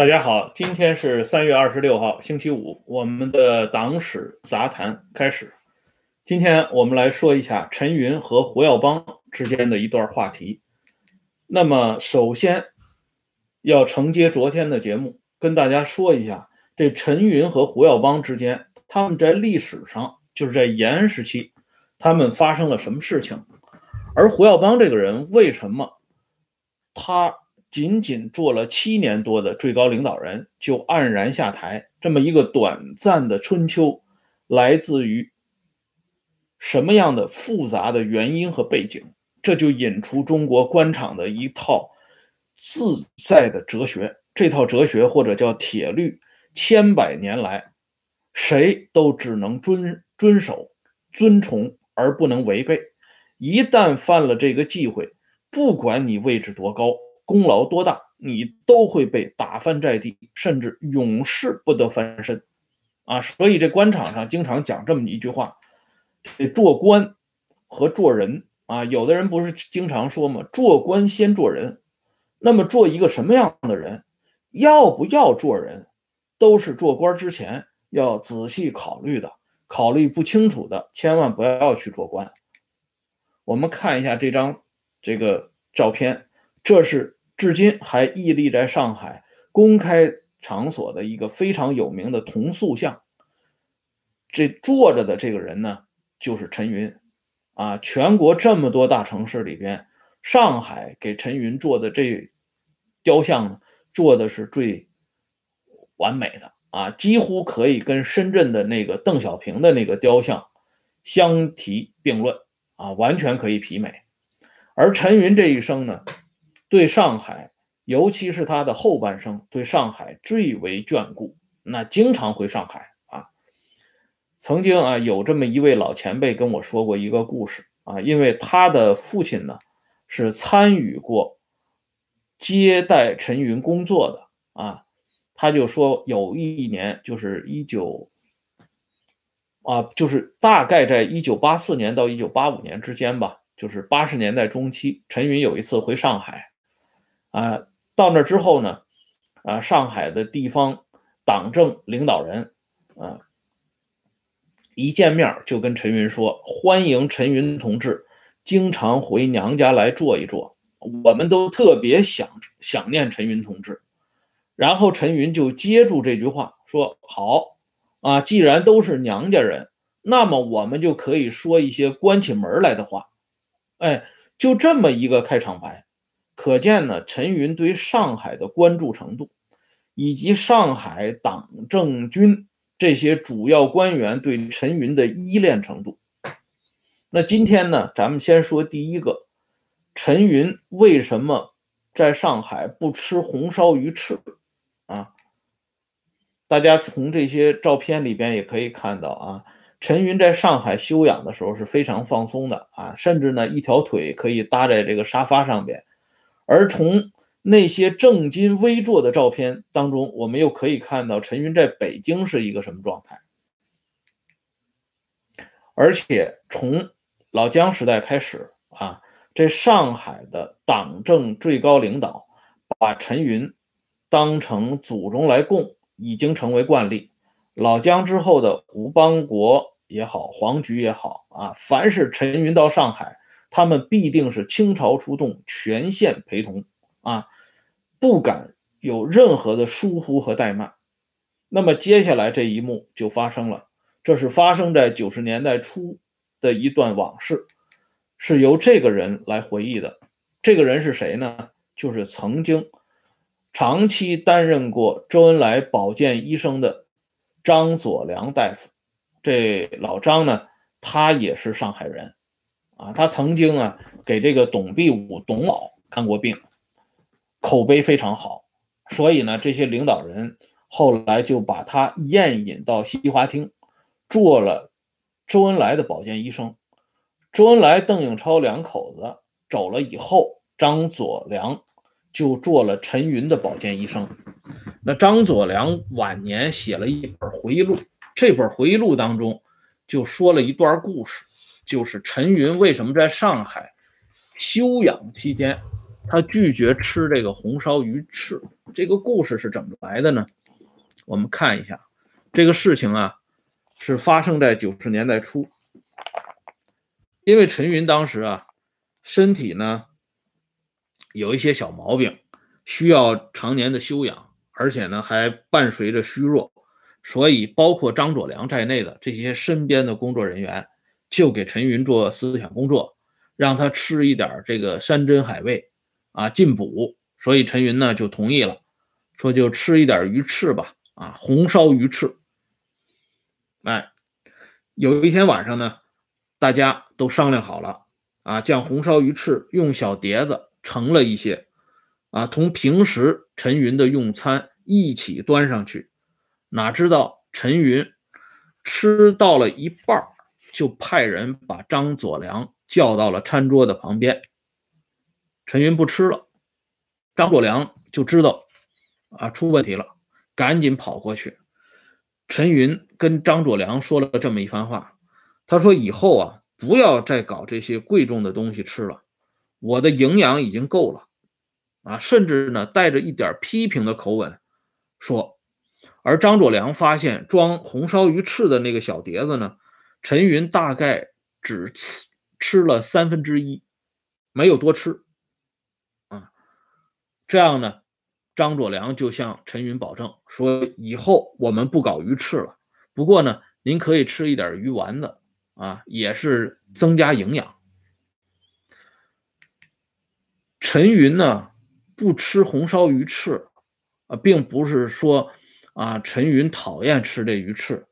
大家好，今天是三月二十六号，星期五，我们的党史杂谈开始。今天我们来说一下陈云和胡耀邦之间的一段话题。那么，首先要承接昨天的节目，跟大家说一下这陈云和胡耀邦之间，他们在历史上就是在延安时期，他们发生了什么事情？而胡耀邦这个人为什么他？仅仅做了七年多的最高领导人就黯然下台，这么一个短暂的春秋，来自于什么样的复杂的原因和背景？这就引出中国官场的一套自在的哲学。这套哲学或者叫铁律，千百年来谁都只能遵遵守、遵从，而不能违背。一旦犯了这个忌讳，不管你位置多高。功劳多大，你都会被打翻在地，甚至永世不得翻身，啊！所以这官场上经常讲这么一句话：，这做官和做人啊，有的人不是经常说吗？做官先做人。那么做一个什么样的人，要不要做人，都是做官之前要仔细考虑的。考虑不清楚的，千万不要去做官。我们看一下这张这个照片，这是。至今还屹立在上海公开场所的一个非常有名的铜塑像，这坐着的这个人呢，就是陈云，啊，全国这么多大城市里边，上海给陈云做的这雕像，做的是最完美的啊，几乎可以跟深圳的那个邓小平的那个雕像相提并论啊，完全可以媲美。而陈云这一生呢？对上海，尤其是他的后半生，对上海最为眷顾，那经常回上海啊。曾经啊，有这么一位老前辈跟我说过一个故事啊，因为他的父亲呢是参与过接待陈云工作的啊，他就说有一年就是一九啊，就是大概在一九八四年到一九八五年之间吧，就是八十年代中期，陈云有一次回上海。啊，到那之后呢，啊，上海的地方党政领导人，啊，一见面就跟陈云说：“欢迎陈云同志经常回娘家来坐一坐，我们都特别想想念陈云同志。”然后陈云就接住这句话说：“好，啊，既然都是娘家人，那么我们就可以说一些关起门来的话。”哎，就这么一个开场白。可见呢，陈云对上海的关注程度，以及上海党政军这些主要官员对陈云的依恋程度。那今天呢，咱们先说第一个，陈云为什么在上海不吃红烧鱼翅啊？大家从这些照片里边也可以看到啊，陈云在上海休养的时候是非常放松的啊，甚至呢，一条腿可以搭在这个沙发上边。而从那些正襟危坐的照片当中，我们又可以看到陈云在北京是一个什么状态。而且从老江时代开始啊，这上海的党政最高领导把陈云当成祖宗来供，已经成为惯例。老江之后的吴邦国也好，黄菊也好啊，凡是陈云到上海。他们必定是倾巢出动，全线陪同啊，不敢有任何的疏忽和怠慢。那么接下来这一幕就发生了，这是发生在九十年代初的一段往事，是由这个人来回忆的。这个人是谁呢？就是曾经长期担任过周恩来保健医生的张佐良大夫。这老张呢，他也是上海人。啊，他曾经啊给这个董必武董老看过病，口碑非常好，所以呢，这些领导人后来就把他宴引到西华厅，做了周恩来的保健医生。周恩来、邓颖超两口子走了以后，张佐良就做了陈云的保健医生。那张佐良晚年写了一本回忆录，这本回忆录当中就说了一段故事。就是陈云为什么在上海休养期间他拒绝吃这个红烧鱼翅。这个故事是怎么来的呢？我们看一下，这个事情啊，是发生在九十年代初。因为陈云当时啊，身体呢有一些小毛病，需要常年的休养，而且呢还伴随着虚弱，所以包括张佐良在内的这些身边的工作人员就给陈云做思想工作，让他吃一点这个山珍海味啊进补。所以陈云呢就同意了，说就吃一点鱼翅吧，啊红烧鱼翅。哎，有一天晚上呢。大家都商量好了啊，将红烧鱼翅用小碟子盛了一些，啊，同平时陈云的用餐一起端上去。哪知道陈云吃到了一半，就派人把张佐良叫到了餐桌的旁边。陈云不吃了，张佐良就知道啊出问题了，赶紧跑过去。陈云跟张佐良说了这么一番话。他说：“以后啊，不要再搞这些贵重的东西吃了，我的营养已经够了。”啊，甚至呢带着一点批评的口吻说。而张佐良发现装红烧鱼翅的那个小碟子呢，陈云大概只吃吃了三分之一，没有多吃。啊，这样呢，张作良就向陈云保证说：“以后我们不搞鱼翅了，不过呢，您可以吃一点鱼丸子。”啊，也是增加营养。陈云呢不吃红烧鱼翅，啊，并不是说啊陈云讨厌吃这鱼翅，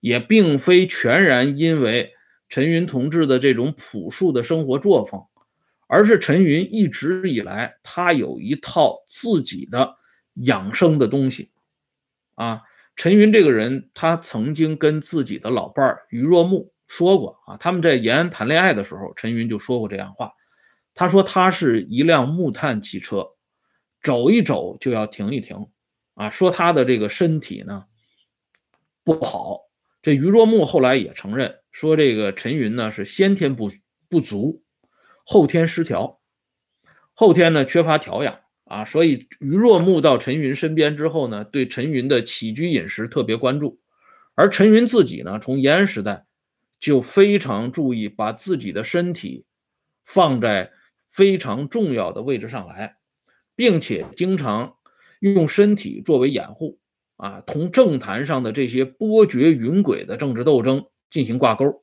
也并非全然因为陈云同志的这种朴素的生活作风，而是陈云一直以来他有一套自己的养生的东西。啊，陈云这个人，他曾经跟自己的老伴儿于若木。说过啊，他们在延安谈恋爱的时候，陈云就说过这样话。他说他是一辆木炭汽车，走一走就要停一停啊。说他的这个身体呢不好。这于若木后来也承认说，这个陈云呢是先天不不足，后天失调，后天呢缺乏调养啊。所以于若木到陈云身边之后呢，对陈云的起居饮食特别关注，而陈云自己呢，从延安时代。就非常注意把自己的身体放在非常重要的位置上来，并且经常用身体作为掩护啊，同政坛上的这些波谲云诡的政治斗争进行挂钩。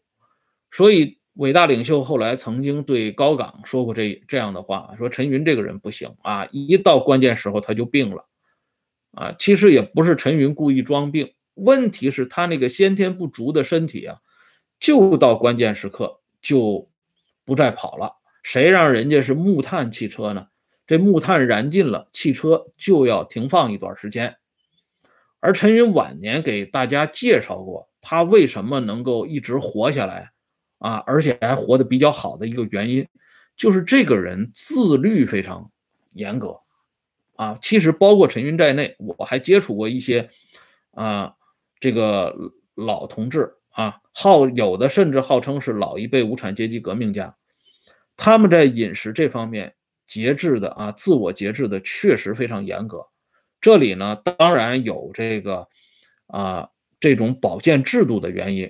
所以，伟大领袖后来曾经对高岗说过这这样的话：说陈云这个人不行啊，一到关键时候他就病了啊。其实也不是陈云故意装病，问题是他那个先天不足的身体啊。就到关键时刻就不再跑了，谁让人家是木炭汽车呢？这木炭燃尽了，汽车就要停放一段时间。而陈云晚年给大家介绍过，他为什么能够一直活下来啊，而且还活得比较好的一个原因，就是这个人自律非常严格啊。其实包括陈云在内，我还接触过一些啊这个老同志。啊，号有的甚至号称是老一辈无产阶级革命家，他们在饮食这方面节制的啊，自我节制的确实非常严格。这里呢，当然有这个啊这种保健制度的原因，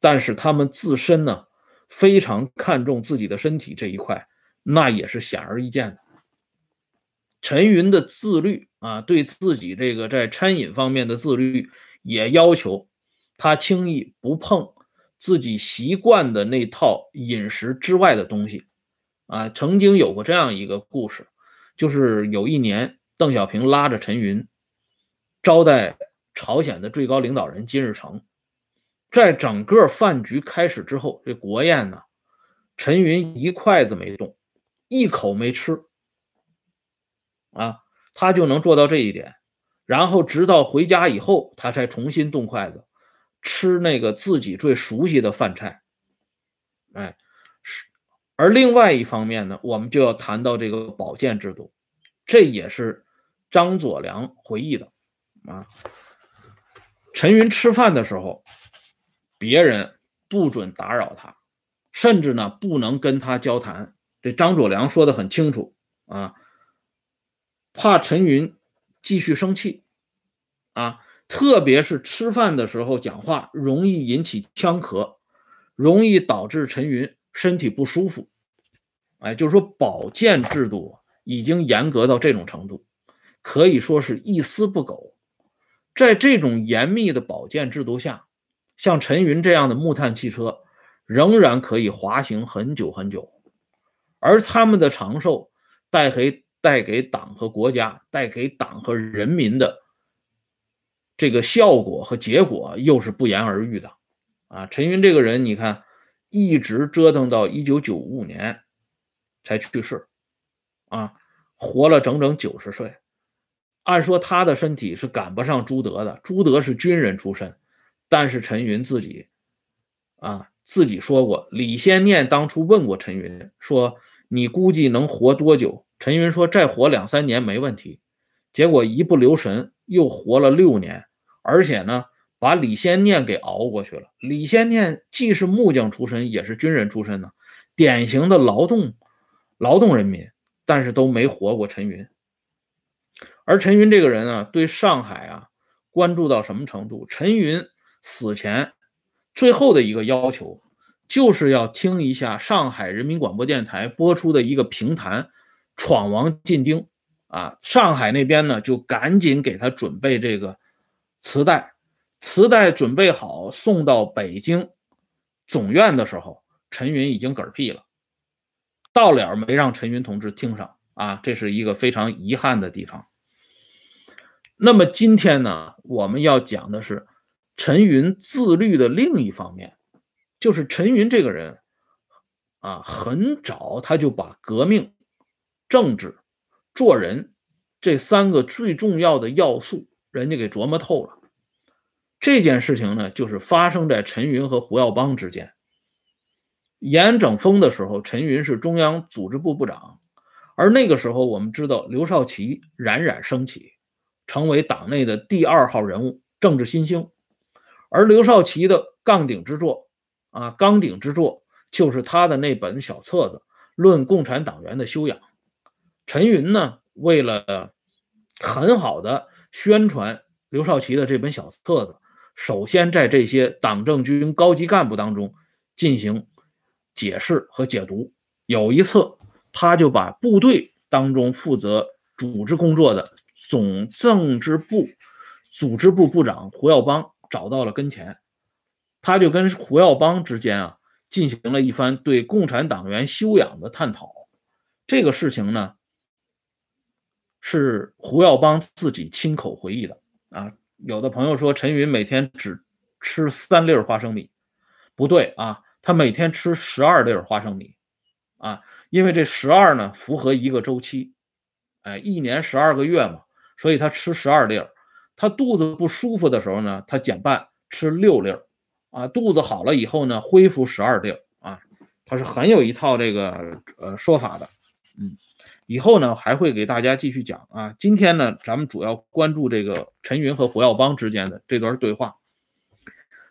但是他们自身呢非常看重自己的身体这一块，那也是显而易见的。陈云的自律啊，对自己这个在餐饮方面的自律也要求。他轻易不碰自己习惯的那套饮食之外的东西，啊，曾经有过这样一个故事，就是有一年，邓小平拉着陈云招待朝鲜的最高领导人金日成，在整个饭局开始之后，这国宴呢，陈云一筷子没动，一口没吃，啊，他就能做到这一点，然后直到回家以后，他才重新动筷子。吃那个自己最熟悉的饭菜，哎，是。而另外一方面呢，我们就要谈到这个保健制度，这也是张佐良回忆的啊。陈云吃饭的时候，别人不准打扰他，甚至呢不能跟他交谈。这张佐良说的很清楚啊，怕陈云继续生气啊，特别是吃饭的时候讲话容易引起呛咳，容易导致陈云身体不舒服。哎，就是说保健制度已经严格到这种程度，可以说是一丝不苟。在这种严密的保健制度下，像陈云这样的木炭汽车仍然可以滑行很久很久，而他们的长寿带给带给党和国家、带给党和人民的这个效果和结果又是不言而喻的。啊，陈云这个人，你看一直折腾到一九九五年才去世，啊，活了整整九十岁。按说他的身体是赶不上朱德的，朱德是军人出身，但是陈云自己，啊，自己说过，李先念当初问过陈云，说你估计能活多久？陈云说再活两三年没问题。结果一不留神又活了六年，而且呢，把李先念给熬过去了。李先念既是木匠出身，也是军人出身呢，典型的劳动劳动人民，但是都没活过陈云。而陈云这个人啊，对上海啊关注到什么程度？陈云死前最后的一个要求，就是要听一下上海人民广播电台播出的一个评弹《闯王进京》啊。上海那边呢，就赶紧给他准备这个磁带，磁带准备好送到北京总院的时候，陈云已经嗝屁了，到了没让陈云同志听上啊，这是一个非常遗憾的地方。那么今天呢，我们要讲的是陈云自律的另一方面，就是陈云这个人啊，很早他就把革命、政治、做人这三个最重要的要素，人家给琢磨透了。这件事情呢，就是发生在陈云和胡耀邦之间。严整风的时候，陈云是中央组织部部长，而那个时候我们知道刘少奇冉冉升起。成为党内的第二号人物，政治新星。而刘少奇的杠顶之作啊，钢顶之作就是他的那本小册子《论共产党员的修养》。陈云呢，为了很好的宣传刘少奇的这本小册子，首先在这些党政军高级干部当中进行解释和解读。有一次，他就把部队当中负责组织工作的。总政治部组织部部长胡耀邦找到了跟前，他就跟胡耀邦之间啊进行了一番对共产党员修养的探讨。这个事情呢，是胡耀邦自己亲口回忆的啊。有的朋友说陈云每天只吃三粒花生米，不对啊，他每天吃十二粒花生米啊，因为这十二呢符合一个周期，哎，一年十二个月嘛。所以他吃十二粒儿，他肚子不舒服的时候呢，他减半吃六粒儿，啊，肚子好了以后呢，恢复十二粒儿，啊，他是很有一套这个呃说法的，嗯，以后呢还会给大家继续讲啊。今天呢，咱们主要关注这个陈云和胡耀邦之间的这段对话。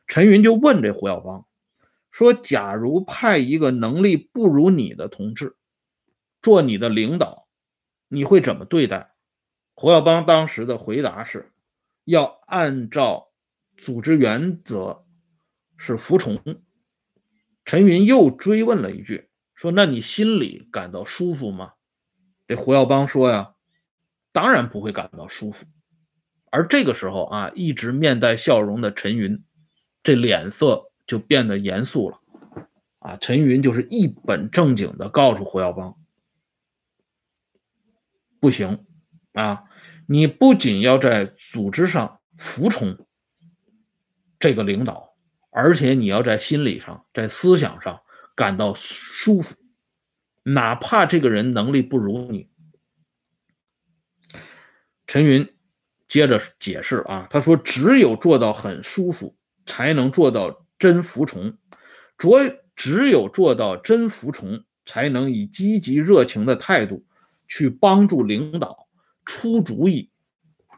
陈云就问这胡耀邦说：“假如派一个能力不如你的同志做你的领导，你会怎么对待？”胡耀邦当时的回答是：要按照组织原则，是服从。陈云又追问了一句，说：“那你心里感到舒服吗？”这胡耀邦说：“呀，当然不会感到舒服。”而这个时候啊，一直面带笑容的陈云，这脸色就变得严肃了。啊，陈云就是一本正经的告诉胡耀邦：“不行。”啊，你不仅要在组织上服从这个领导，而且你要在心理上、在思想上感到舒服，哪怕这个人能力不如你。陈云接着解释啊，他说：“只有做到很舒服，才能做到真服从；着只有做到真服从，才能以积极热情的态度去帮助领导。”出主意，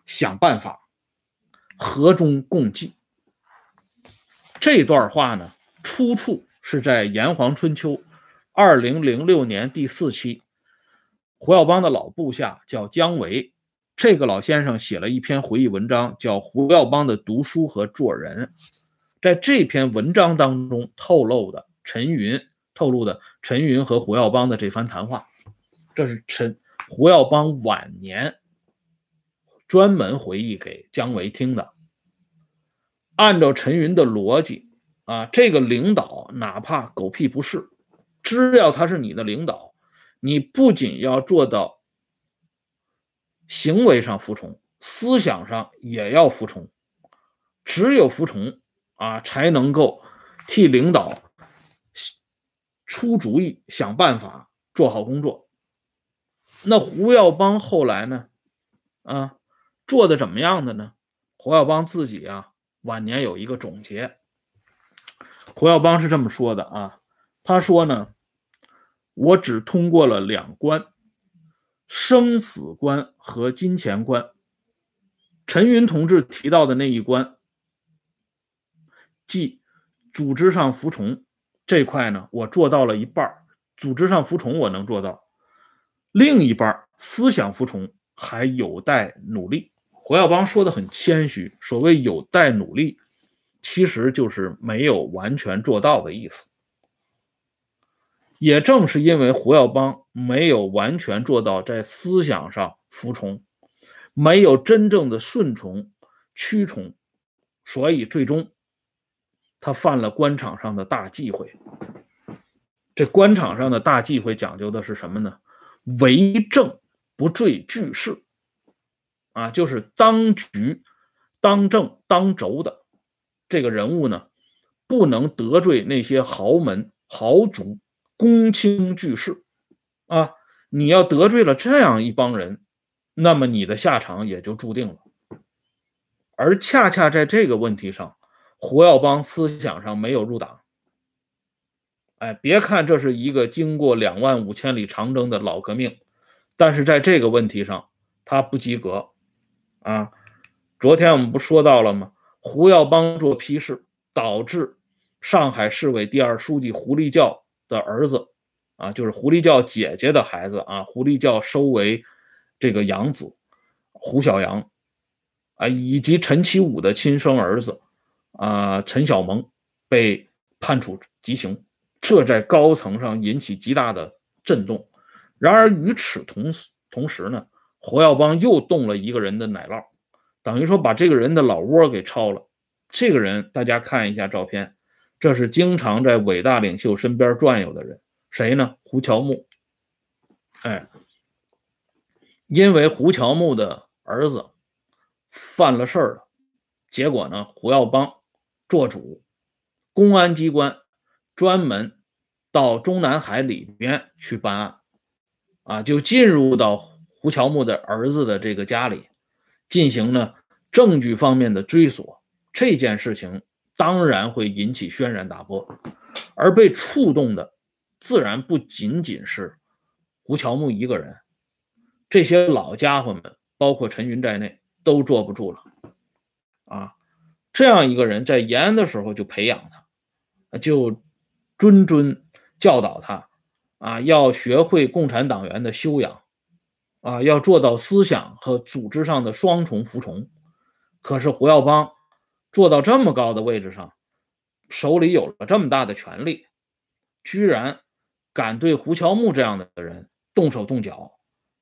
想办法，和衷共济。这段话呢，出处是在《炎黄春秋》二零零六年第四期，胡耀邦的老部下叫姜维，这个老先生写了一篇回忆文章，叫《胡耀邦的读书和做人》。在这篇文章当中透露的陈云透露的陈云和胡耀邦的这番谈话，这是陈胡耀邦晚年专门回忆给姜维听的。按照陈云的逻辑啊，这个领导哪怕狗屁不是，只要他是你的领导。你不仅要做到行为上服从，思想上也要服从。只有服从啊，才能够替领导出主意、想办法、做好工作。那胡耀邦后来呢？啊，做的怎么样的呢？胡耀邦自己啊，晚年有一个总结。胡耀邦是这么说的啊，他说呢。我只通过了两关：生死关和金钱关。陈云同志提到的那一关，即组织上服从这块呢，我做到了一半组织上服从我能做到，另一半思想服从还有待努力。胡耀邦说的很谦虚，所谓有待努力，其实就是没有完全做到的意思。也正是因为胡耀邦没有完全做到在思想上服从，没有真正的顺从、屈从，所以最终他犯了官场上的大忌讳。这官场上的大忌讳讲究的是什么呢？为政不坠巨势，啊，就是当局、当政、当轴的这个人物呢，不能得罪那些豪门豪族。公卿巨士啊，你要得罪了这样一帮人，那么你的下场也就注定了。而恰恰在这个问题上，胡耀邦思想上没有入党。哎，别看这是一个经过两万五千里长征的老革命，但是在这个问题上他不及格啊。昨天我们不说到了吗？胡耀邦做批示，导致上海市委第二书记胡立教。的儿子啊，就是胡立教姐姐的孩子啊，胡立教收为这个养子，胡小阳啊，以及陈其武的亲生儿子啊，陈小萌被判处极刑，这在高层上引起极大的震动。然而与此同时，同时呢，胡耀邦又动了一个人的奶酪，等于说把这个人的老窝给抄了。这个人，大家看一下照片。这是经常在伟大领袖身边转悠的人，谁呢？胡乔木。哎，因为胡乔木的儿子犯了事儿了，结果呢，胡耀邦做主，公安机关专门到中南海里边去办案，啊，就进入到胡乔木的儿子的这个家里，进行呢证据方面的追索。这件事情。当然会引起轩然大波，而被触动的自然不仅仅是胡乔木一个人，这些老家伙们，包括陈云在内，都坐不住了。啊，这样一个人在延安的时候就培养他，就谆谆教导他，啊，要学会共产党员的修养，啊，要做到思想和组织上的双重服从。可是胡耀邦。做到这么高的位置上，手里有了这么大的权力，居然敢对胡乔木这样的人动手动脚，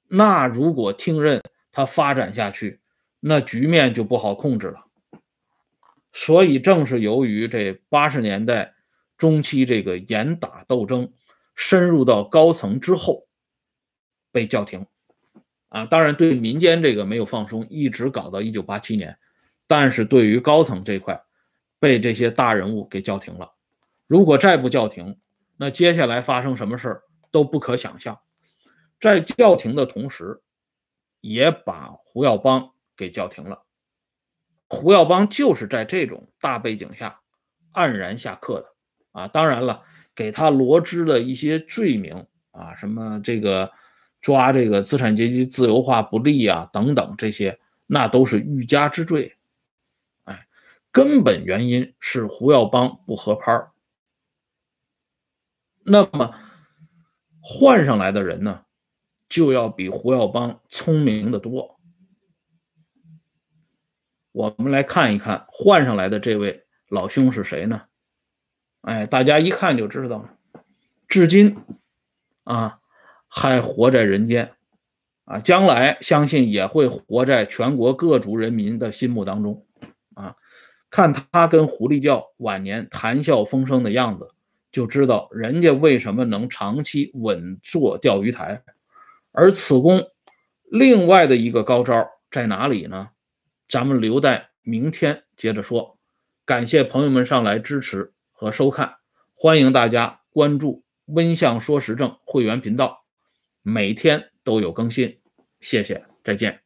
那如果听任他发展下去，那局面就不好控制了。所以，正是由于这八十年代中期这个严打斗争深入到高层之后，被叫停。啊，当然对民间这个没有放松，一直搞到一九八七年。但是对于高层这块，被这些大人物给叫停了。如果再不叫停，那接下来发生什么事儿都不可想象。在叫停的同时，也把胡耀邦给叫停了。胡耀邦就是在这种大背景下黯然下课的啊！当然了，给他罗织的一些罪名啊，什么这个抓这个资产阶级自由化不利啊等等这些，那都是欲加之罪。哎根本原因是胡耀邦不合拍那么换上来的人呢，就要比胡耀邦聪明的多。我们来看一看换上来的这位老兄是谁呢？哎，大家一看就知道了，至今啊还活在人间，啊，将来相信也会活在全国各族人民的心目当中。啊，看他跟狐狸教晚年谈笑风生的样子，就知道人家为什么能长期稳坐钓鱼台。而此功另外的一个高招在哪里呢？咱们留待明天接着说。感谢朋友们上来支持和收看，欢迎大家关注“温相说时政”会员频道，每天都有更新。谢谢，再见。